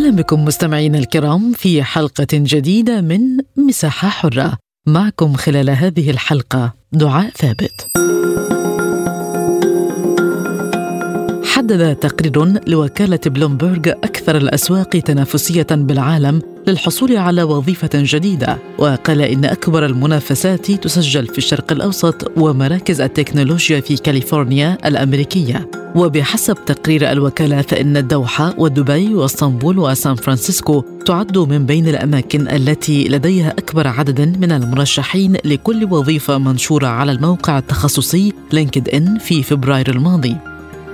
أهلا بكم مستمعينا الكرام في حلقة جديدة من مساحة حرة. معكم خلال هذه الحلقة دعاء ثابت. حدد تقرير لوكالة بلومبرغ أكثر الأسواق تنافسية بالعالم للحصول على وظيفة جديدة. وقال إن أكبر المنافسات تسجل في الشرق الأوسط ومراكز التكنولوجيا في كاليفورنيا الأمريكية. وبحسب تقرير الوكالة فإن الدوحة ودبي واسطنبول وسان فرانسيسكو تعد من بين الأماكن التي لديها أكبر عدد من المرشحين لكل وظيفة منشورة على الموقع التخصصي لينكد إن في فبراير الماضي.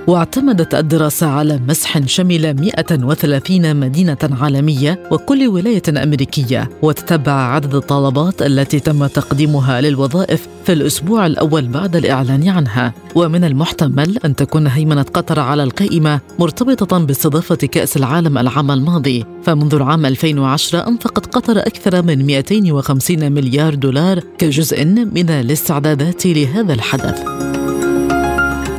واعتمدت الدراسة على مسح شمل 130 مدينة عالمية وكل ولاية أمريكية وتتبع عدد الطلبات التي تم تقديمها للوظائف في الأسبوع الأول بعد الإعلان عنها. ومن المحتمل أن تكون هيمنة قطر على القائمة مرتبطة باستضافة كأس العالم العام الماضي. فمنذ العام 2010 أنفقت قطر أكثر من 250 مليار دولار كجزء من الاستعدادات لهذا الحدث.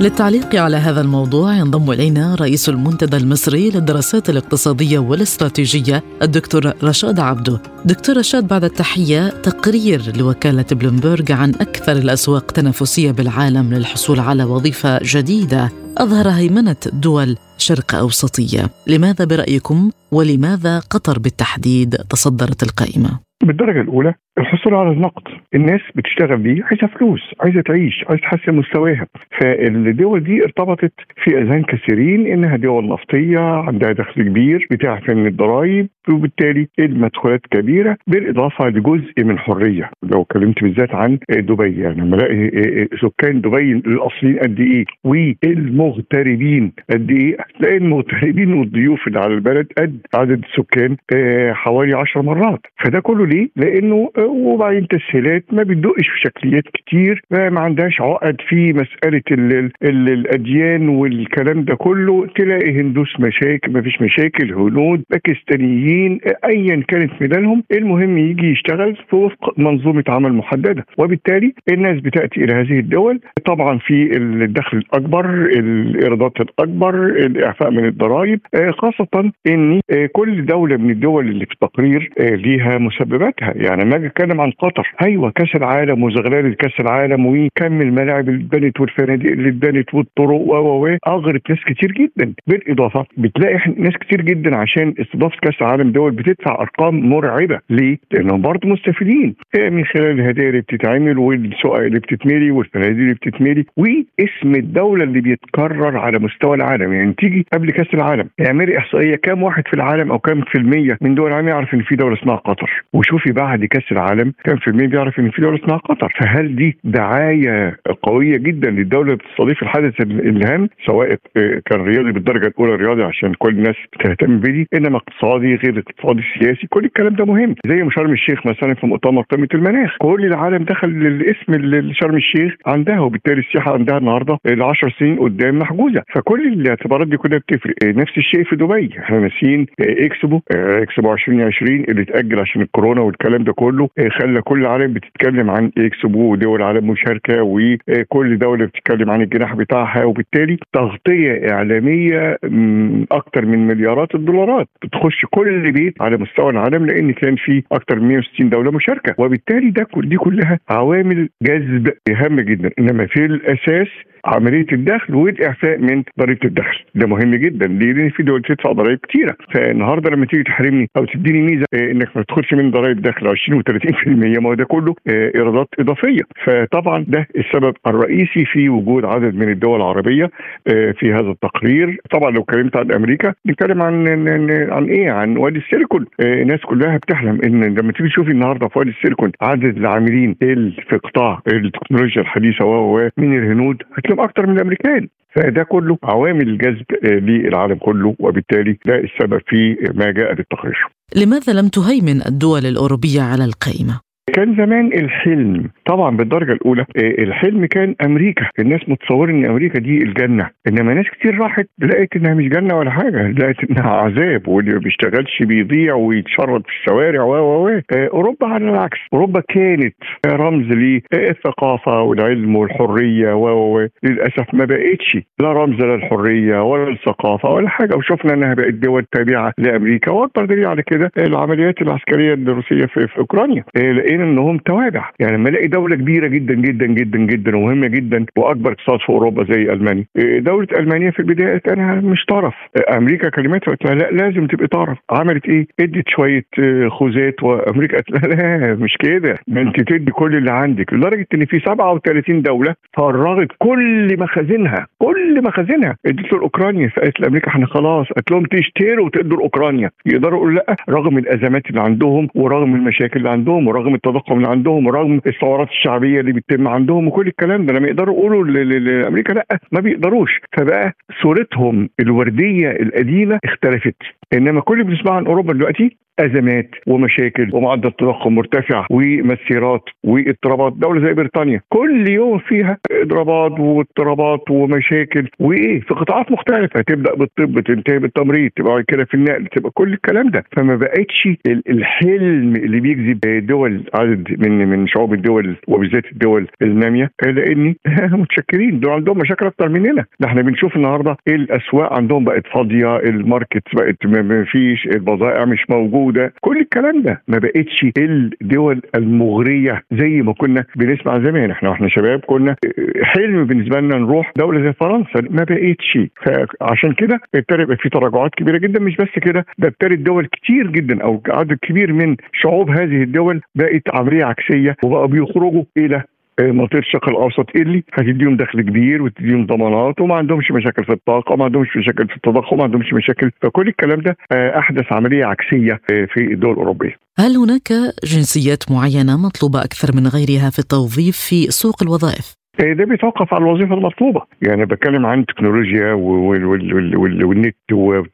للتعليق على هذا الموضوع ينضم إلينا رئيس المنتدى المصري للدراسات الاقتصادية والاستراتيجية الدكتور رشاد عبدو. دكتور رشاد بعد التحية تقرير لوكالة بلومبرج عن أكثر الأسواق تنافسية بالعالم للحصول على وظيفة جديدة أظهر هيمنة دول شرق أوسطية. لماذا برأيكم ولماذا قطر بالتحديد تصدرت القائمة؟ بالدرجة الأولى الحصول على النقد. الناس بتشتغل بيه عايزة فلوس عايزة تعيش عايزة تحسن مستواها. فالدول دي ارتبطت في أذهان كثيرين إنها دول نفطية عندها دخل كبير بتعرف من الضرائب وبالتالي المدخولات كبيرة بالإضافة لجزء من حرية. لو اتكلمت بالذات عن دبي يعني لما ألاقي سكان دبي الأصليين قد إيه والمغتربين قد إيه هتلاقي المغتربين والضيوف اللي على البلد قد عدد السكان حوالي 10 مرات. فده كله ليه؟ لأنه وبعدين تسهيلات ما بتدقش في شكليات كتير ما عندهاش عقد في مسألة ال ال ال الأديان والكلام ده كله. تلاقي هندوس مشاكل ما فيش مشاكل هنود باكستانيين ايا كانت ميدانهم المهم يجي يشتغل في وفق منظومة عمل محددة. وبالتالي الناس بتأتي إلى هذه الدول. طبعا في الدخل الأكبر الإيرادات الأكبر الإعفاء من الضرائب. خاصة إن كل دولة من الدول اللي في التقرير ليها مسبباتها. يعني ما اتكلم عن قطر. أيوه كأس العالم وزغلال كأس العالم وكم الملاعب اللي اتبنت والفنادق اللي اتبنت والطرق و و أغرت ناس كتير جدا. بالإضافة بتلاقي ناس كتير جدا عشان استضافه كأس العالم دول بتدفع أرقام مرعبة. ليه؟ لأنهم برضه مستفيدين. من خلال الهدايا اللي بتتعمل والسوق اللي بتتملي والفنادق اللي بتتملي واسم الدولة اللي بيتكرر على مستوى العالم. يعني تيجي قبل كأس العالم اعملي إحصائية كام واحد في العالم أو كام في المية من دول العالم يعرف إن في دولة اسمها قطر. وشوفي بعد كأس العالم كم في المية بيعرف إن في دولة اسمها قطر. فهل دي دعاية قوية جدا للدوله بتستضيف الحدث الهام سواء كان رياضي بالدرجة الأولى رياضي عشان كل الناس بتهتم بيه إنما اقتصادي غير اقتصادي سياسي كل الكلام ده مهم. زي شرم الشيخ مثلا في مؤتمر قمة المناخ. كل العالم دخل الاسم شرم الشيخ عندها وبالتالي السياحة عندها النهارده ل 10 سنين قدام محجوزة. فكل الاعتبارات دي كلها بتفرق. نفس الشيء في دبي. إحنا ناسيين إكسبو إكسبو 2020 اللي اتأجل عشان الكورونا والكلام ده كله. خلى كل العالم بتتكلم عن اكسبو ودول العالم مشاركة وكل دولة بتتكلم عن الجناح بتاعها وبالتالي تغطية إعلامية أكثر من مليارات الدولارات. بتخش كل بيت على مستوى العالم لأن كان في أكثر من 160 دولة مشاركة. وبالتالي ده دي كلها عوامل جذب هامه جدا. إنما في الأساس عملية الدخل والإعفاء من ضريبه الدخل. ده مهم جدا. ليه؟ لأن في دول بتدفع ضرائب كتيرة. فالنهاردة لما تيجي تحرمني أو تديني ميزة إنك ما تدخلش من ضرائب دخل 20 و30% ما هو ده كله إيرادات إضافية. فطبعا ده السبب الرئيسي في وجود عدد من الدول العربية في هذا التقرير. طبعا لو اتكلمت عن أمريكا نتكلم عن عن إيه؟ عن وادي السيليكون. الناس كلها بتحلم إن لما تيجي تشوفي النهارده في وادي السيليكون عدد العاملين في قطاع التكنولوجيا الحديثة و من الهنود هتلاقيهم أكتر من الأمريكان. فده كله عوامل الجذب للعالم كله وبالتالي ده السبب في ما جاء بالتقرير. لماذا لم تهيمن الدول الأوروبية على القائمة؟ كان زمان الحلم طبعا بالدرجة الأولى آه، الحلم كان أمريكا. الناس متصورة إن أمريكا دي الجنة. إنما ناس كتير راحت لقيت إنها مش جنة ولا حاجة لقيت إنها عذاب واللي ما بيشتغلش بيضيع ويتشرد في الشوارع و و و. أوروبا على العكس. أوروبا كانت رمز للثقافة والعلم والحرية و و للأسف ما بقتش لا رمز للحريه ولا للثقافه ولا حاجة. وشفنا إنها بقت دول تابعة لأمريكا واكبر دليل على كده العمليات العسكرية الروسية في, في أوكرانيا. آه، لقينا إنهم توابع. يعني لما ألاقي دولة كبيرة جدا جدا جدا جدا ومهمة جدا وأكبر اقتصاد في أوروبا زي ألمانيا. إيه، دولة ألمانيا في البداية كانها مش طرف. أمريكا كلمتها قالت لا لازم تبقي طرف. عملت إيه؟ إدت شوية آه، خوذات وأمريكا قالت لا لا مش كده. ده أنت تدي كل اللي عندك. لدرجة إن في 37 دولة فرغت كل مخازنها كل مخازنها. إدت لاوكرانيا فقالت لأمريكا إحنا خلاص قالت لهم تشتروا وتدوا لاوكرانيا يقدروا يقولوا لا رغم الأزمات اللي عندهم ورغم المشاكل اللي عندهم ورغم التضخم اللي عندهم ورغم الثورات الشعبية اللي بتتم عندهم وكل الكلام ده لما يقدروا يقولوا لأمريكا لأ ما بيقدروش. فبقى صورتهم الوردية القديمة اختلفت. إنما كل اللي بنسمعه عن أوروبا دلوقتي أزمات ومشاكل ومعدل تضخم مرتفع ومسيرات واضطرابات. دولة زي بريطانيا كل يوم فيها اضرابات واضطرابات ومشاكل. وإيه؟ في قطاعات مختلفة. تبدأ بالطب تنتهي بالتمريض تبقى كده في النقل تبقى كل الكلام ده. فما بقتش الحلم اللي بيجذب دول عدد من من شعوب الدول وبالذات الدول النامية لاني متشكرين. دول عندهم مشاكل أكتر مننا. ده إحنا بنشوف النهارده الأسواق عندهم بقت فاضية الماركت بقت ما فيش البضائع مش موجودة. موجودة. كل الكلام ده ما بقتش الدول المغرية زي ما كنا بنسمع زمان. إحنا وإحنا شباب كنا حلم بالنسبة لنا نروح دولة زي فرنسا ما بقتش. فعشان كده ابتدى يبقى في تراجعات كبيرة جدا. مش بس كده ده ابتدى دول كتير جدا أو عدد كبير من شعوب هذه الدول بقت عمليه عكسية وبقوا بيخرجوا إلى منطقة الشرق الأوسط اللي هتديهم دخل كبير وتديهم ضمانات وما عندهمش مشاكل في الطاقة وما عندهمش مشاكل في التضخم وما عندهمش مشاكل فكل الكلام ده آه، أحدث عملية عكسية آه، في الدول الأوروبية. هل هناك جنسيات معينة مطلوبة أكثر من غيرها في التوظيف في سوق الوظائف؟ إيه، ده بيتوقف على الوظيفة المطلوبة. يعني بتكلم عن التكنولوجيا والنت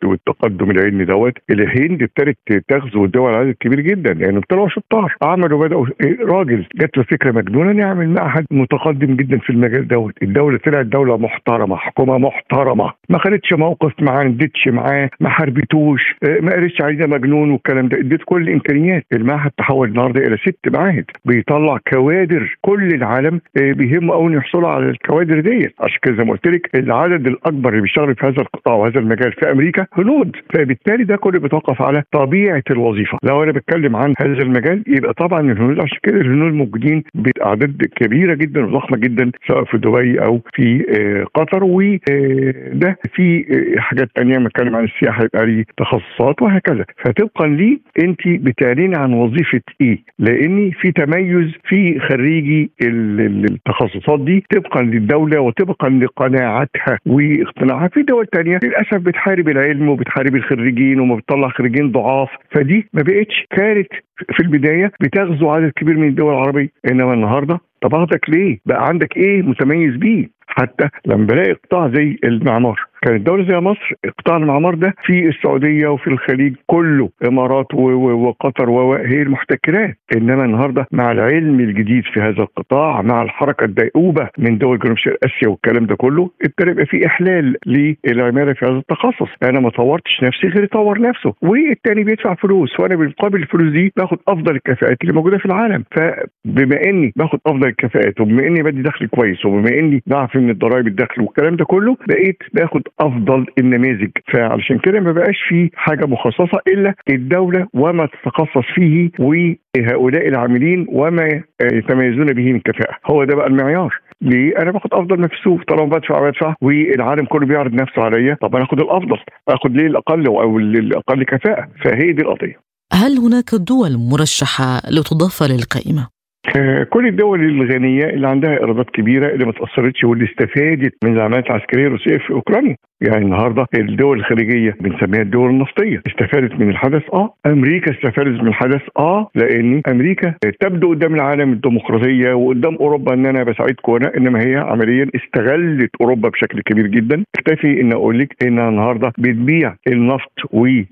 والتقدم العلمي دوت الهند ابتدت تغزو الدول عدد كبير جدا. يعني طلعوا شطار عملوا بدأوا إيه، راجل جات له فكرة مجنونة نعمل معهد متقدم جدا في المجال دوت. الدولة طلعت دولة محترمة حكومة محترمة. ما خدتش موقف ما عندتش معاه ما حربتوش إيه، ما قالتش عايزه مجنون والكلام ده. اديت كل الإمكانيات. المعهد تحول النهارده إلى ست معاهد. بيطلع كوادر كل العالم بيهمه قوي يحصلوا على الكوادر ديت عشان كده زي ما قلت لك العدد الأكبر اللي بيشتغل في هذا القطاع وهذا المجال في أمريكا هنود. فبالتالي ده كله بيتوقف على طبيعة الوظيفة. لو أنا بتكلم عن هذا المجال يبقى طبعا الهنود عشان كده الهنود موجودين بأعداد كبيرة جدا وضخمة جدا سواء في دبي أو في آه، قطر. وده آه، في آه، حاجات ثانية بنتكلم عن السياحة يبقى لي تخصصات وهكذا. فطبقا لي أنت بتعلني عن وظيفة إيه؟ لأني في تميز في خريجي التخصصات دي طبقا للدولة وطبقا لقناعاتها واقتناعها في دول تانية للأسف بتحارب العلم وبتحارب الخريجين وما بتطلع خريجين ضعاف فدي ما بقتش كانت في البداية بتغزو عدد كبير من الدول العربية إنما النهارده طب ليه؟ بقى عندك إيه متميز بيه؟ حتى لما بلاقي قطاع زي المعمار كانت دولة زي مصر قطاع المعمار ده في السعودية وفي الخليج كله إمارات وقطر وهي المحتكرات. إنما النهاردة مع العلم الجديد في هذا القطاع مع الحركة الدائوبة من دول جنوب شرق آسيا والكلام ده كله ابتدى يبقى في إحلال للعمالة في هذا التخصص. أنا ما طورتش نفسي غير يطور نفسه. والتاني بيدفع فلوس وأنا بالمقابل الفلوس دي باخد أفضل الكفاءات اللي موجودة في العالم. فبما إني باخد أفضل الكفاءات وبما إني بدي دخل كويس وبما إني بعرف من الضرائب الدخل والكلام ده كله بقيت باخد أفضل النماذج فعلشان كده ما بقاش في حاجة مخصصة إلا الدولة وما تتخصص فيه وهؤلاء العاملين وما يتميزون به من كفاءة. هو ده بقى المعيار. ليه؟ أنا باخد أفضل ما في السوق طالما بدفع بدفع. والعالم كله بيعرض نفسه عليا. طب أنا آخد الأفضل. آخد ليه الأقل أو الأقل كفاءة؟ فهي دي القضية. هل هناك دول مرشحة لتضاف للقائمة؟ آه، كل الدول الغنية اللي عندها إيرادات كبيرة اللي ما تأثرتش واللي استفادت من العمليات العسكرية الروسية في أوكرانيا. يعني النهارده الدول الخليجية بنسميها الدول النفطية استفادت من الحدث آه. أمريكا استفادت من الحدث آه. لأن أمريكا تبدو قدام العالم الديمقراطية وقدام أوروبا إن أنا بساعدكم أنا إنما هي عمليا استغلت أوروبا بشكل كبير جدا. أكتفي إن أقول لك انها النهارده بتبيع النفط وال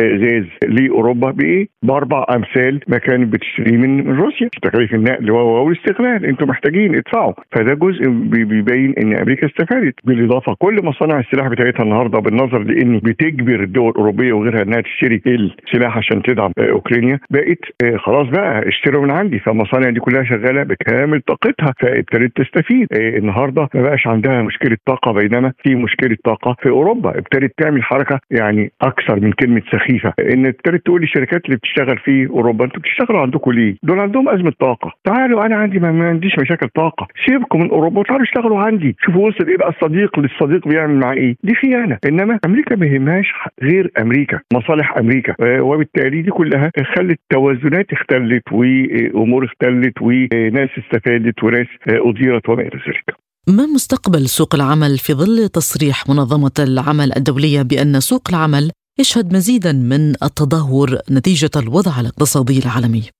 غاز لأوروبا بإيه؟ بأربع أمثال ما كانت بتشتريه من روسيا. تكاليف النقل والاستغلال أنتم محتاجين ادفعوا فده جزء بيبين إن أمريكا استفادت بالإضافة. كل مصانع السلاح بتاعتها النهارده بالنظر لإن بتجبر الدول الأوروبية وغيرها إنها تشتري السلاح عشان تدعم أوكرانيا. بقت آه، خلاص بقى اشتروا من عندي. فالمصانع دي كلها شغالة بكامل طاقتها. فابتدت تستفيد. آه، النهارده ما بقاش عندها مشكلة طاقة بينما في مشكلة طاقة في أوروبا. ابتدت تعمل حركة يعني أكثر من كلمة سخيفة. إن ابتدت تقول للشركات اللي بتشتغل في أوروبا أنتوا بتشتغلوا عندكم ليه؟ دول عندهم أزمة طاقة. تعالوا أنا عندي ما عنديش مشاكل طاقة. سيبكم من أوروبا وتعالوا اشتغلوا عندي. شوفوا وصل إيه بقى الصديق للصديق بيعمل معاه إيه؟ دي خيانة. إنما أمريكا ما يهمهاش غير أمريكا مصالح أمريكا. آه، وبالتالي دي كلها خلت توازنات اختلت وامور اختلت وناس استفادت وناس آه، اضيرت وما إلى ذلك. ما مستقبل سوق العمل في ظل تصريح منظمة العمل الدولية بأن سوق العمل يشهد مزيدا من التدهور نتيجة الوضع الاقتصادي العالمي؟ آه،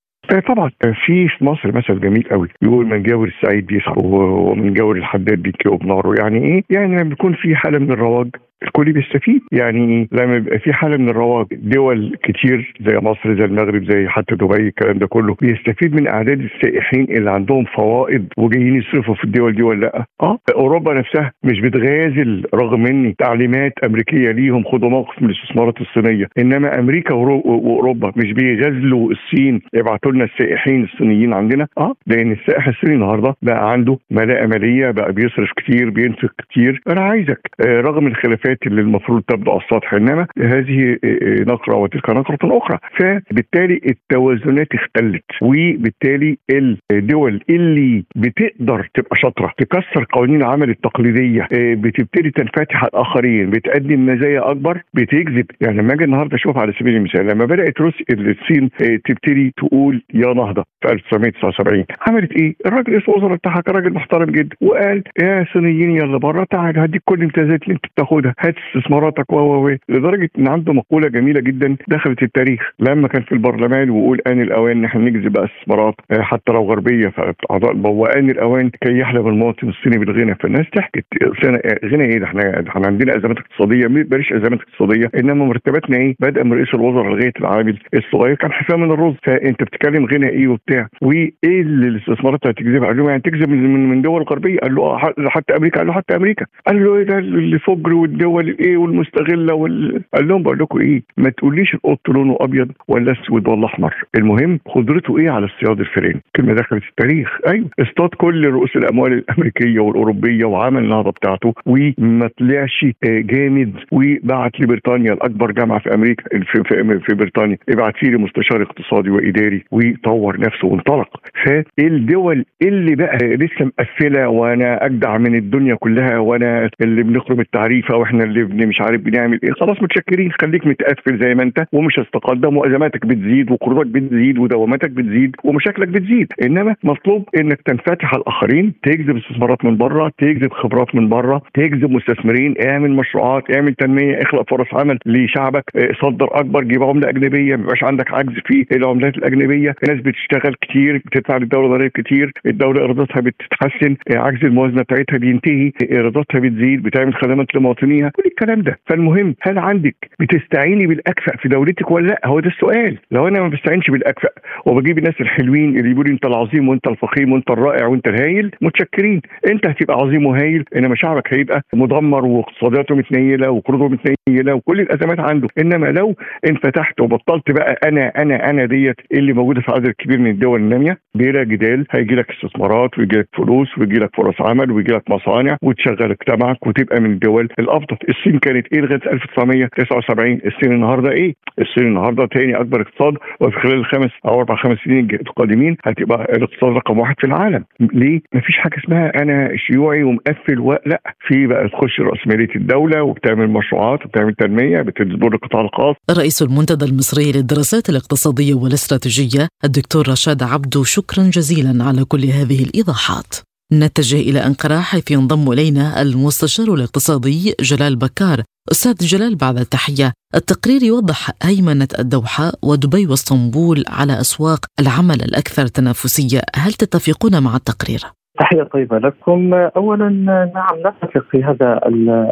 طبعا. آه، في في مصر مثل جميل قوي. يقول من جاور السعيد بيسعى ومن جاور الحداد بيكيو بناره يعني إيه؟ يعني لما بيكون في حالة من الرواج الكل بيستفيد. يعني لما يبقى في حالة من الرواج دول كتير زي مصر زي المغرب زي حتى دبي الكلام ده كله بيستفيد من أعداد السائحين اللي عندهم فوائد وجايين يصرفوا في الدول دي ولا لأ. آه أوروبا نفسها مش بتغازل رغم إن تعليمات أمريكية ليهم خدوا موقف من الاستثمارات الصينية إنما أمريكا وأوروبا مش بيغازلوا الصين يبعتوا لنا السائحين الصينيين عندنا. آه لأن السائح الصيني النهارده بقى عنده ملاءة مالية بقى بيصرف كتير بينفق كتير. أنا عايزك آه رغم الخلافات الخلافات اللي المفروض تبدو على السطح إنما هذه نقرة وتلك نقرة أخرى. فبالتالي التوازنات اختلت وبالتالي الدول اللي بتقدر تبقى شاطرة تكسر قوانين العمل التقليدية آه، بتبتدي تنفتح على الآخرين بتقدم مزايا أكبر بتجذب. يعني لما أجي النهارده أشوف على سبيل المثال لما بدأت روسيا الصين آه، تبتدي تقول يا نهضة في 1979 عملت إيه؟ الراجل رئيس الوزراء بتاعها كان راجل محترم جدا وقال يا صينيين يلا بره تعال هديك كل الامتيازات اللي أنت بتاخدها. هات استثماراتك و لدرجة إن عنده مقولة جميلة جدا دخلت التاريخ. لما كان في البرلمان ويقول آن الأوان ان إحنا نجذب بقى استثمارات آه، حتى لو غربية فأعضاء وان الأوان كي يحلم المواطن الصيني بالغنى. فالناس ضحكت غنى إيه؟ ده إحنا إحنا عندنا أزمات اقتصادية بلاش أزمات اقتصادية. إنما مرتباتنا إيه؟ بدأ من رئيس الوزراء لغاية العامل الصغير كان حساب من الرز. فأنت بتتكلم غنى إيه وبتاع. وإيه اللي الاستثمارات هتجذبها؟ قال يعني تجذب من دول غربية. قال له آه حتى أمريكا. قال له حتى أمريكا. قال له إيه ده الفجر والدول الايه والمستغلة وال... قال لهم بقول لكم إيه ما تقوليش القط لونه ابيض ولا اسود ولا احمر المهم قدرته إيه على اصطياد الفيران كلمه دخلت التاريخ. أيوه اصطاد كل رؤوس الأموال الأمريكية والأوروبية وعمل النهضة بتاعته وما طلعش آه، جامد وبعت لبريطانيا الأكبر جامعة في أمريكا في, في, في بريطانيا ابعت فيه مستشار اقتصادي وإداري وطور نفسه وانطلق. فالدول اللي بقى لسه مقفلة وأنا أجدع من الدنيا كلها وأنا اللي بنخرم التعريفة وإحنا اللي مش عارف بنعمل إيه. خلاص متشكرين. خليك متقفل زي ما أنت. ومش هتتقدم وأزماتك بتزيد. وقروضك بتزيد. ودواماتك بتزيد. ومشاكلك بتزيد. إنما مطلوب إنك تنفتح على الآخرين. تجذب استثمارات من بره تجذب خبرات من بره تجذب مستثمرين. اعمل مشروعات. اعمل تنمية. اخلق فرص عمل لشعبك. آه، صدر أكبر. جيب عملة أجنبية. ما يبقاش عندك عجز في العملات الأجنبية. الناس بتشتغل كتير. بتدفع للدولة ضرائب كتير. الدولة ايراداتها بتتحسن. آه، عجز الموازنة بتاعتها بينتهي. ايراداتها بتزيد. بتعمل خدمات لمواطنيها. كل الكلام ده. فالمهم هل عندك بتستعيني بالأكفأ في دولتك ولا لا؟ هو ده السؤال. لو أنا ما بستعينش بالأكفأ وبجيب الناس الحلوين اللي بيقولوا أنت العظيم وأنت الفخيم وأنت الرائع وأنت الهايل متشكرين. أنت هتبقى عظيم وهايل انما شعبك هيبقى مدمر واقتصاداته متنيلة وقروضه متنيلة وكل الأزمات عنده. إنما لو انفتحت وبطلت بقى أنا أنا أنا ديت اللي موجودة في عدد كبير من الدول النامية بلا جدال هيجي لك استثمارات ويجي لك فلوس ويجي لك فرص عمل ويجي لك مصانع وتشغل اجتماعك وتبقى من الدول الأفضل. تخطط الصين كانت إيه لغاية 1979 الصين النهارده إيه؟ الصين النهارده تاني أكبر اقتصاد وفي خلال الخمس أو أربع خمس سنين القادمين هتبقى الاقتصاد رقم واحد في العالم. ليه؟ مفيش حاجة اسمها أنا شيوعي ومقفل و... لأ في بقى تخش راسماليه الدولة وبتعمل مشروعات وبتعمل تنمية بتجبر القطاع الخاص. رئيس المنتدى المصري للدراسات الاقتصادية والاستراتيجية الدكتور رشاد عبدو شكرا جزيلا على كل هذه الإيضاحات. نتجه إلى أنقرة حيث ينضم إلينا المستشار الاقتصادي جلال بكار أستاذ جلال بعد التحية التقرير يوضح هيمنة الدوحة ودبي واسطنبول على أسواق العمل الأكثر تنافسية هل تتفقون مع التقرير؟ تحية طيبة لكم. أولا نعم نتفق في هذا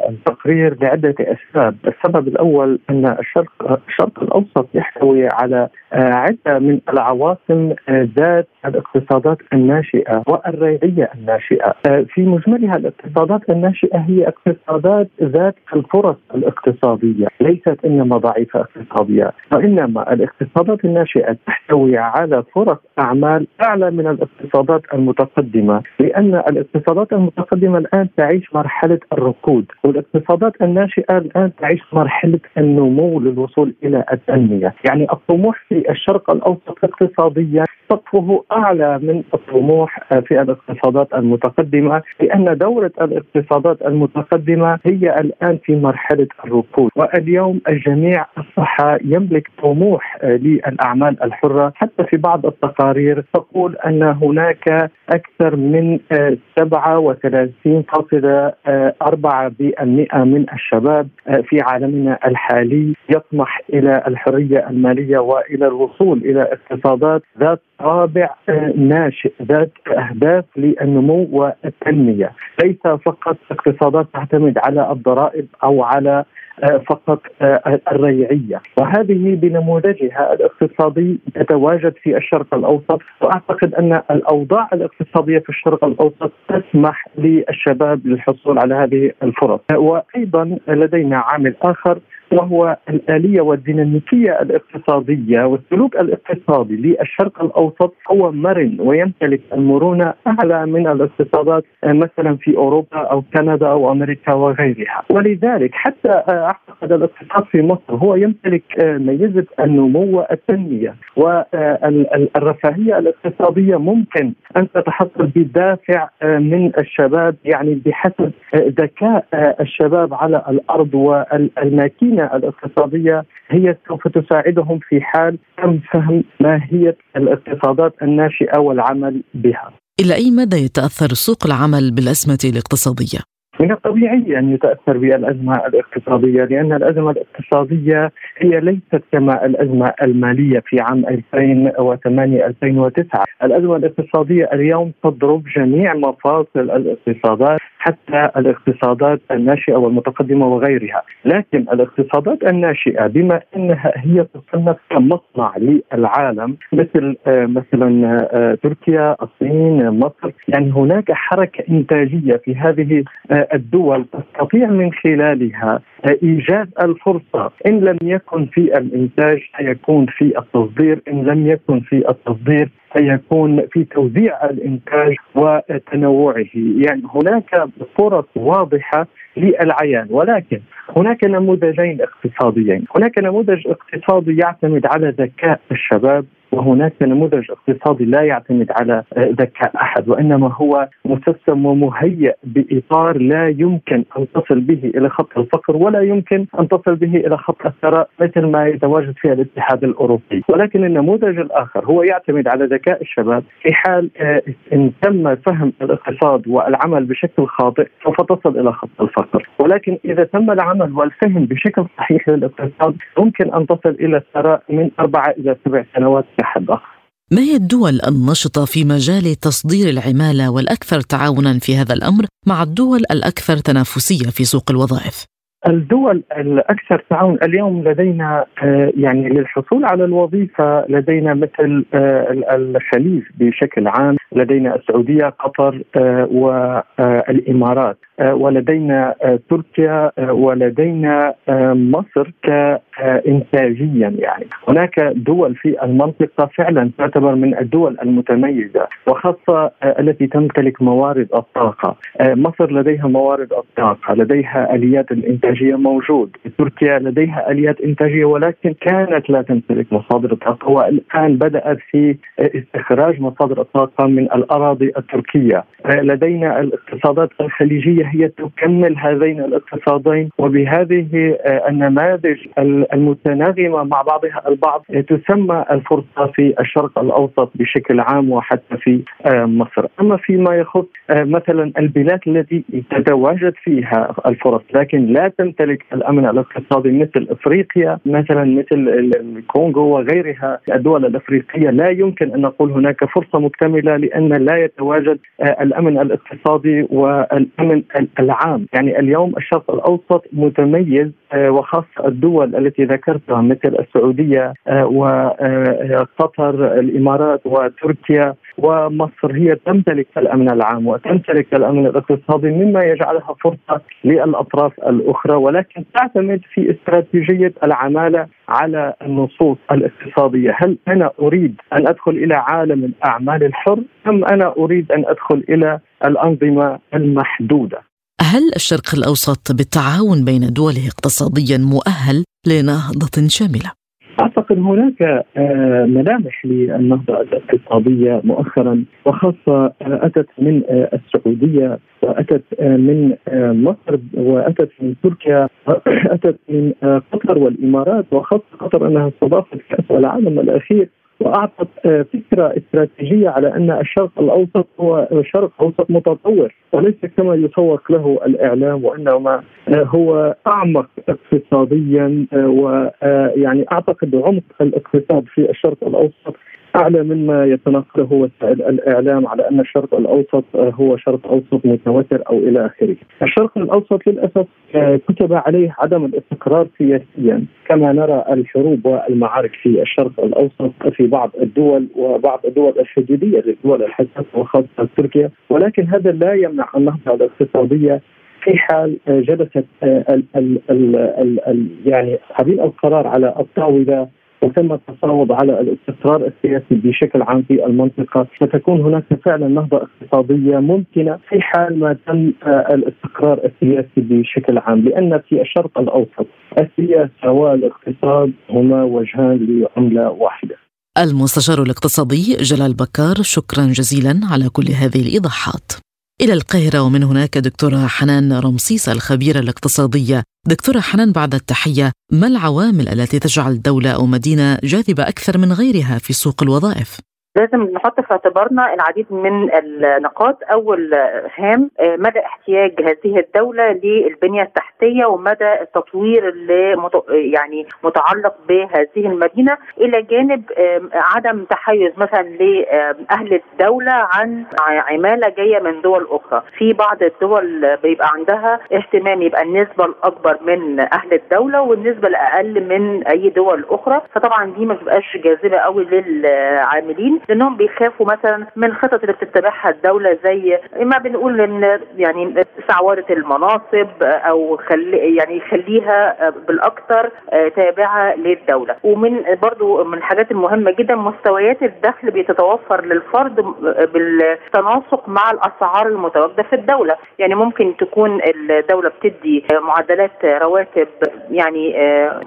التقرير لعدة أسباب. السبب الأول أن الشرق, الشرق الأوسط يحتوي على عدة من العواصم ذات الاقتصادات الناشئة والريعية الناشئة. في مجملها الاقتصادات الناشئة هي اقتصادات ذات الفرص الاقتصادية ليست إنما ضعيفة اقتصادية. وإنما الاقتصادات الناشئة تحتوي على فرص أعمال أعلى من الاقتصادات المتقدمة. لأن الاقتصادات المتقدمة الآن تعيش مرحلة الركود والاقتصادات الناشئة الآن تعيش مرحلة النمو للوصول إلى التنمية. يعني الطموح في الشرق الأوسط اقتصاديا سقفه أعلى من الطموح في الاقتصادات المتقدمة لأن دورة الاقتصادات المتقدمة هي الآن في مرحلة الركود. واليوم الجميع أصبح يملك طموح للأعمال الحرة. حتى في بعض التقارير تقول أن هناك أكثر من 37.4% من الشباب في عالمنا الحالي يطمح إلى الحرية المالية وإلى الوصول إلى اقتصادات ذات طابع ناشئ ذات أهداف للنمو والتنمية. ليس فقط اقتصادات تعتمد على الضرائب أو على فقط الريعية. وهذه بنموذجها الاقتصادي تتواجد في الشرق الأوسط. وأعتقد أن الأوضاع الاقتصادية في الشرق الأوسط تسمح للشباب للحصول على هذه الفرص. وأيضا لدينا عامل آخر وهو الآلية والديناميكية الاقتصادية والسلوك الاقتصادي للشرق الأوسط هو مرن ويمتلك المرونة أعلى من الاقتصادات مثلا في أوروبا أو كندا أو أمريكا وغيرها. ولذلك حتى أعتقد الاقتصاد في مصر هو يمتلك ميزة النمو والتنمية والرفاهية الاقتصادية. ممكن أن تتحصل بدافع من الشباب يعني بحسب ذكاء الشباب على الأرض والماكينة الاقتصادية هي سوف تساعدهم في حال تم فهم ماهية الاقتصادات الناشئة والعمل بها. إلى أي مدى يتأثر سوق العمل بالأزمة الاقتصادية؟ من الطبيعي أن يتأثر بالأزمة الاقتصادية لأن الأزمة الاقتصادية هي ليست كما الأزمة المالية في عام 2008 2009 الأزمة الاقتصادية اليوم تضرب جميع مفاصل الاقتصادات حتى الاقتصادات الناشئة والمتقدمة وغيرها. لكن الاقتصادات الناشئة بما إنها هي تصنف كمصنع للعالم مثل مثلا تركيا الصين مصر يعني هناك حركة إنتاجية في هذه الدول تستطيع من خلالها إيجاد الفرصة. إن لم يكن في الإنتاج سيكون في التصدير. إن لم يكن في التصدير سيكون في توزيع الإنتاج وتنوعه. يعني هناك فرص واضحة للعيان. ولكن هناك نموذجين اقتصاديين. هناك نموذج اقتصادي يعتمد على ذكاء الشباب وهناك نموذج اقتصادي لا يعتمد على ذكاء أحد وإنما هو مسسم ومهيئ بإطار لا يمكن أن تصل به إلى خط الفقر ولا يمكن أن تصل به إلى خط الثراء مثل ما يتواجد في الاتحاد الأوروبي، ولكن النموذج الآخر هو يعتمد على ذكاء الشباب في حال إن تم فهم الاقتصاد والعمل بشكل خاطئ سوف تصل إلى خط الفقر، ولكن إذا تم العمل والفهم بشكل صحيح للإقتصاد ممكن أن تصل إلى الثراء من اربعه إلى سبع سنوات كحد آخر. ما هي الدول النشطة في مجال تصدير العمالة والأكثر تعاونا في هذا الأمر مع الدول الأكثر تنافسية في سوق الوظائف؟ الدول الأكثر تعاون اليوم لدينا يعني للحصول على الوظيفة لدينا مثل الخليج بشكل عام لدينا السعودية قطر والامارات ولدينا تركيا ولدينا مصر كإنتاجيا يعني. هناك دول في المنطقة فعلا تعتبر من الدول المتميزة وخاصة التي تمتلك موارد الطاقة. مصر لديها موارد الطاقة لديها آليات الإنتاج إنتاجية موجود، تركيا لديها آليات إنتاجية ولكن كانت لا تمتلك مصادر الطاقة والآن بدأت في استخراج مصادر الطاقة من الأراضي التركية، لدينا الاقتصادات الخليجية هي تكمل هذين الاقتصادين وبهذه النماذج المتناغمة مع بعضها البعض تسمى الفرصة في الشرق الأوسط بشكل عام وحتى في مصر، أما فيما يخص مثلا البلاد التي تتواجد فيها الفرص لكن لا تمتلك الأمن الاقتصادي مثل إفريقيا مثلا مثل الكونغو وغيرها. الدول الإفريقية لا يمكن أن نقول هناك فرصة مكتملة لأن لا يتواجد الأمن الاقتصادي والأمن العام، يعني اليوم الشرق الأوسط متميز وخاصة الدول التي ذكرتها مثل السعودية وقطر الإمارات وتركيا ومصر هي تمتلك الأمن العام وتمتلك الأمن الاقتصادي مما يجعلها فرصة للأطراف الأخرى. ولكن تعتمد في استراتيجية العمالة على النصوص الاقتصادية، هل أنا أريد أن أدخل إلى عالم الأعمال الحر أم أنا أريد أن أدخل إلى الأنظمة المحدودة؟ هل الشرق الأوسط بالتعاون بين دوله اقتصاديا مؤهل لنهضة شاملة؟ اعتقد هناك ملامح للنهضة الاقتصادية مؤخرا وخاصة أتت من السعودية وأتت من مصر وأتت من تركيا وأتت من قطر والإمارات وخاصة قطر أنها استضافت كأس العالم الأخير. وأعطت فكرة استراتيجية على أن الشرق الأوسط هو شرق أوسط متطور وليس كما يسوق له الإعلام وإنما هو أعمق اقتصاديا ويعني أعتقد عمق الاقتصاد في الشرق الأوسط أعلى مما يتناقله الإعلام على أن الشرق الأوسط هو شرق أوسط متوتر أو إلى آخره. الشرق الأوسط للأسف كتب عليه عدم الاستقرار سياسيا كما نرى الحروب والمعارك في الشرق الأوسط في بعض الدول وبعض الدول الحدوديه للدول الحساسه وخاصة تركيا ولكن هذا لا يمنع النهضة الاقتصادية في حال جلست ال ال ال يعني اصحابين القرار على الطاولة وتم التفاوض على الاستقرار السياسي بشكل عام في المنطقة. ستكون هناك فعلا نهضة اقتصادية ممكنة في حال ما تم الاستقرار السياسي بشكل عام لأن في الشرق الأوسط السياسة والاقتصاد هما وجهان لعملة واحدة. المستشار الاقتصادي جلال بكار شكرا جزيلا على كل هذه الإيضاحات. إلى القاهرة ومن هناك دكتورة حنان رمسيس الخبيرة الاقتصادية دكتورة حنان بعد التحية ما العوامل التي تجعل دولة أو مدينة جاذبة أكثر من غيرها في سوق الوظائف؟ لازم نحط في اعتبارنا العديد من النقاط. أول هام مدى احتياج هذه الدولة للبنية التحتية ومدى التطوير اللي يعني متعلق بهذه المدينة إلى جانب عدم تحيز مثلا لاهل الدولة عن عمالة جاية من دول أخرى. في بعض الدول بيبقى عندها اهتمام يبقى النسبة الأكبر من أهل الدولة والنسبة الأقل من أي دول أخرى. فطبعا دي ما بتبقاش جاذبة قوي للعاملين. لأنهم بيخافوا مثلا من الخطط اللي بتتبعها الدولة زي ما بنقول إن يعني استعواره المناصب أو خلي يعني يخليها بالاكثر تابعة للدولة. ومن برضو من الحاجات المهمة جدا مستويات الدخل بيتتوفر للفرد بالتناسق مع الأسعار المتواجدة في الدولة. يعني ممكن تكون الدولة بتدي معدلات رواتب يعني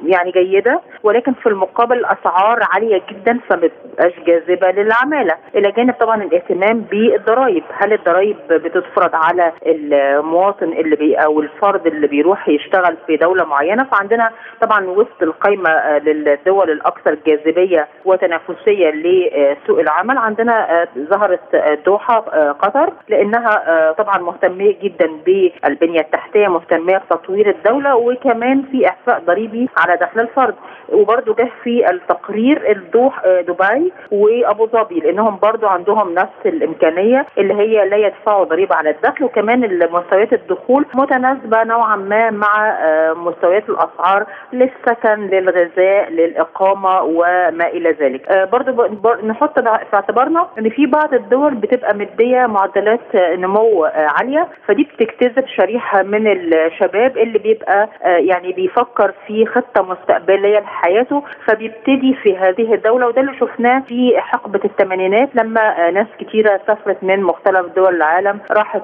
يعني جيدة ولكن في المقابل الاسعار عالية جدا فما بتبقاش جاذبه للعماله إلى جانب طبعا الاهتمام بالضرائب. هل الضرائب بتفرض على المواطن اللي بي أو الفرد اللي بيروح يشتغل في دولة معينة؟ فعندنا طبعا وسط القائمه للدول الأكثر جاذبية وتنافسية لسوق العمل عندنا ظهرت دوحة قطر لأنها طبعا مهتميه جدا بالبنية التحتية مهتميه بتطوير الدولة وكمان في احفاء ضريبي على دخل الفرد. وبرده جه في التقرير الدوح دبي وأبو ظبي. لأنهم برضو عندهم نفس الإمكانية اللي هي لا يدفعوا ضريبة على الدخل وكمان مستويات الدخول متناسبة نوعا ما مع مستويات الأسعار للسكن للغذاء للإقامة وما إلى ذلك. برضو نحط في اعتبارنا إن في بعض الدول بتبقى مدية معدلات نمو عالية فدي بتجتذب شريحة من الشباب اللي بيبقى يعني بيفكر في خطة مستقبلية لحياته فبيبتدي في هذه الدولة وده اللي شفناه في حقبة حقبه الثمانينات لما ناس كتيرة سافرت من مختلف دول العالم راحت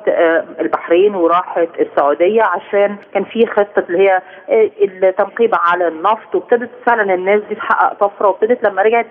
البحرين وراحت السعودية عشان كان في خطة اللي هي التنقيب على النفط وابتدت فعلا الناس دي تحقق طفرة وابتدت لما رجعت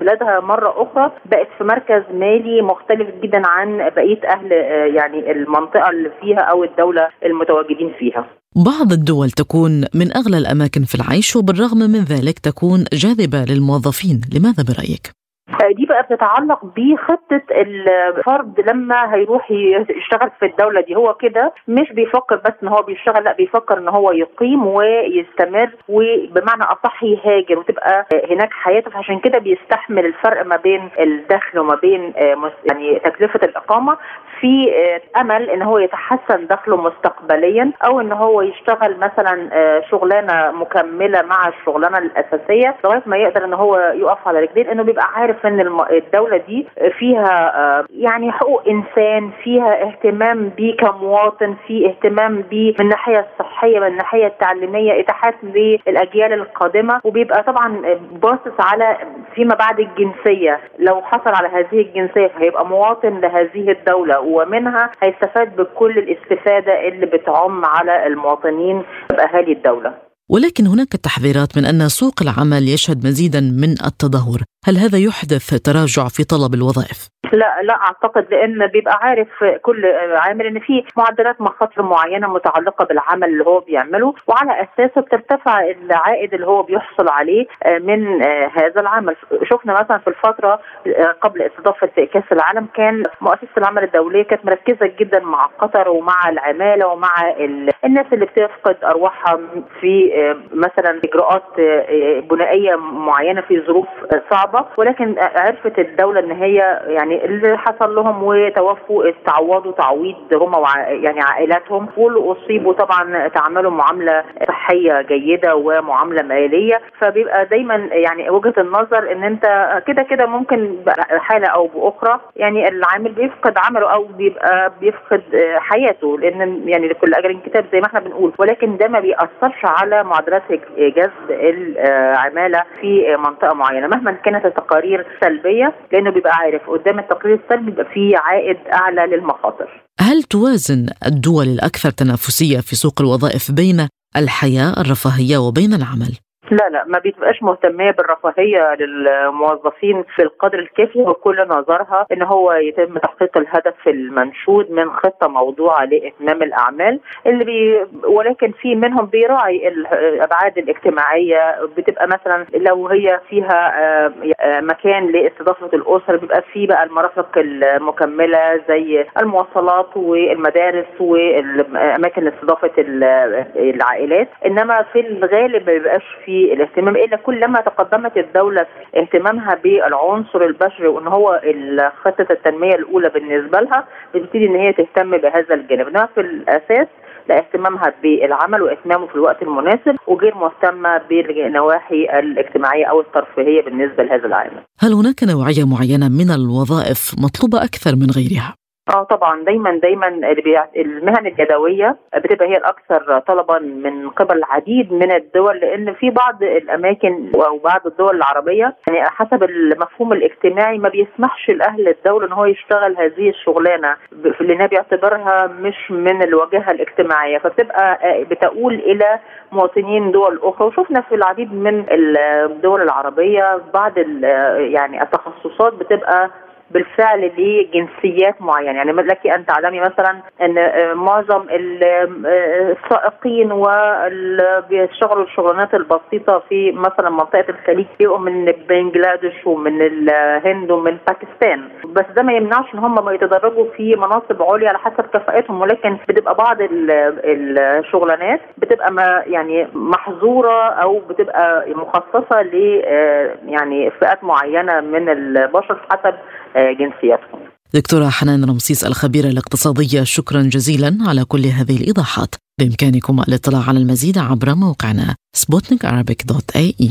بلادها مرة أخرى بقت في مركز مالي مختلف جدا عن بقية أهل يعني المنطقة اللي فيها أو الدولة المتواجدين فيها. بعض الدول تكون من أغلى الأماكن في العيش وبالرغم من ذلك تكون جاذبة للموظفين، لماذا برأيك؟ دي بقى بتتعلق بخطة الفرد لما هيروح يشتغل في الدولة دي. هو كده مش بيفكر بس إن هو بيشتغل لا بيفكر إن هو يقيم ويستمر وبمعنى أصح يهاجر وتبقى هناك حياته. فعشان كده بيستحمل الفرق ما بين الدخل وما بين يعني تكلفة الإقامة في أمل إن هو يتحسن دخله مستقبليا أو إن هو يشتغل مثلا شغلانة مكملة مع الشغلانة الأساسية لغاية ما يقدر إن هو يقف على رجلين انه بيبقى عارف ان الدولة دي فيها يعني حقوق إنسان فيها اهتمام بيه كمواطن في اهتمام بيه من الناحيه الصحيه من الناحيه التعليميه إتاحات للأجيال القادمة. وبيبقى طبعا باصص على فيما بعد الجنسية. لو حصل على هذه الجنسية فهيبقى مواطن لهذه الدولة ومنها هيستفاد بكل الاستفادة اللي بتعم على المواطنين بأهالي الدولة. ولكن هناك تحذيرات من أن سوق العمل يشهد مزيدا من التدهور، هل هذا يحدث تراجع في طلب الوظائف؟ لا لا أعتقد لأن بيبقى عارف كل عامل إن في معدلات مخاطر معينة متعلقة بالعمل اللي هو بيعمله وعلى أساسه بترتفع العائد اللي هو بيحصل عليه من هذا العمل شفنا مثلا في الفترة قبل استضافة كأس العالم كان مؤسسة العمل الدولية كانت مركزة جدا مع قطر ومع العمالة ومع الناس اللي بتفقد أرواحها في مثلا إجراءات بنائية معينة في ظروف صعبة ولكن عرفت الدولة إن هي يعني اللي حصل لهم وتوفوا استعوضوا تعويض هم. يعني عائلاتهم واللي أصيبوا طبعا تعاملوا معاملة صحية جيدة ومعاملة مالية فبيبقى دايما يعني وجهة النظر إن أنت كده كده ممكن حاله أو بأخرى يعني العامل بيفقد عمله أو بيبقى بيفقد حياته لأن يعني لكل أجر كتاب زي ما إحنا بنقول ولكن ده ما بيأثرش على معدلات جذب العمالة في منطقة معينة مهما كانت التقارير سلبية لأنه بيبقى عارف قدام التقرير السلبي بيبقى فيه عائد أعلى للمخاطر. هل توازن الدول الأكثر تنافسية في سوق الوظائف بين الحياة الرفاهية وبين العمل؟ لا لا ما بتبقاش مهتمية بالرفاهية للموظفين في القدر الكافي وكل نظرها إن هو يتم تحقيق الهدف المنشود من خطة موضوعة لإتمام الأعمال اللي بي ولكن في منهم بيراعي الأبعاد الاجتماعية بتبقى مثلا لو هي فيها مكان لإستضافة الأسر بيبقى في بقى المرافق المكملة زي المواصلات والمدارس والأماكن لاستضافة العائلات. إنما في الغالب ما بيبقاش في الاهتمام إلا كلما تقدمت الدولة في اهتمامها بالعنصر البشري وإن هو خطه التنمية الأولى بالنسبة لها بتبتدي إن هي تهتم بهذا الجانب إنما في الأساس لا اهتمامها بالعمل وإهتمامه في الوقت المناسب وغير مهتمة بالنواحي الاجتماعية أو الترفيهية بالنسبة لهذا العامل. هل هناك نوعية معينة من الوظائف مطلوبة أكثر من غيرها؟ آه طبعا دايما دايما المهن اليدوية بتبقى هي الأكثر طلبا من قبل العديد من الدول لأن في بعض الأماكن أو بعض الدول العربية يعني حسب المفهوم الاجتماعي ما بيسمحش لاهل الدولة إن هو يشتغل هذه الشغلانة لأنها بيعتبرها مش من الواجهة الاجتماعية فبتبقى بتقول إلى مواطنين دول أخرى. وشفنا في العديد من الدول العربية بعض يعني التخصصات بتبقى بالفعل لجنسيات معينة. يعني لك أن تعلمي مثلا أن معظم السائقين واللي بيشتغلوا الشغلانات البسيطة في مثلا منطقة الخليج بيبقوا من بنجلاديش ومن الهند ومن باكستان. بس ده ما يمنعش إن هم يتدرجوا في مناصب عليا على حسب كفاءتهم ولكن بتبقى بعض الشغلانات بتبقى ما يعني محظورة أو بتبقى مخصصة ل يعني فئات معينة من البشر حسب جنسياتهم دكتورة حنان رمسيس الخبيرة الاقتصادية شكرا جزيلا على كل هذه الإيضاحات. بإمكانكم الاطلاع على المزيد عبر موقعنا إي.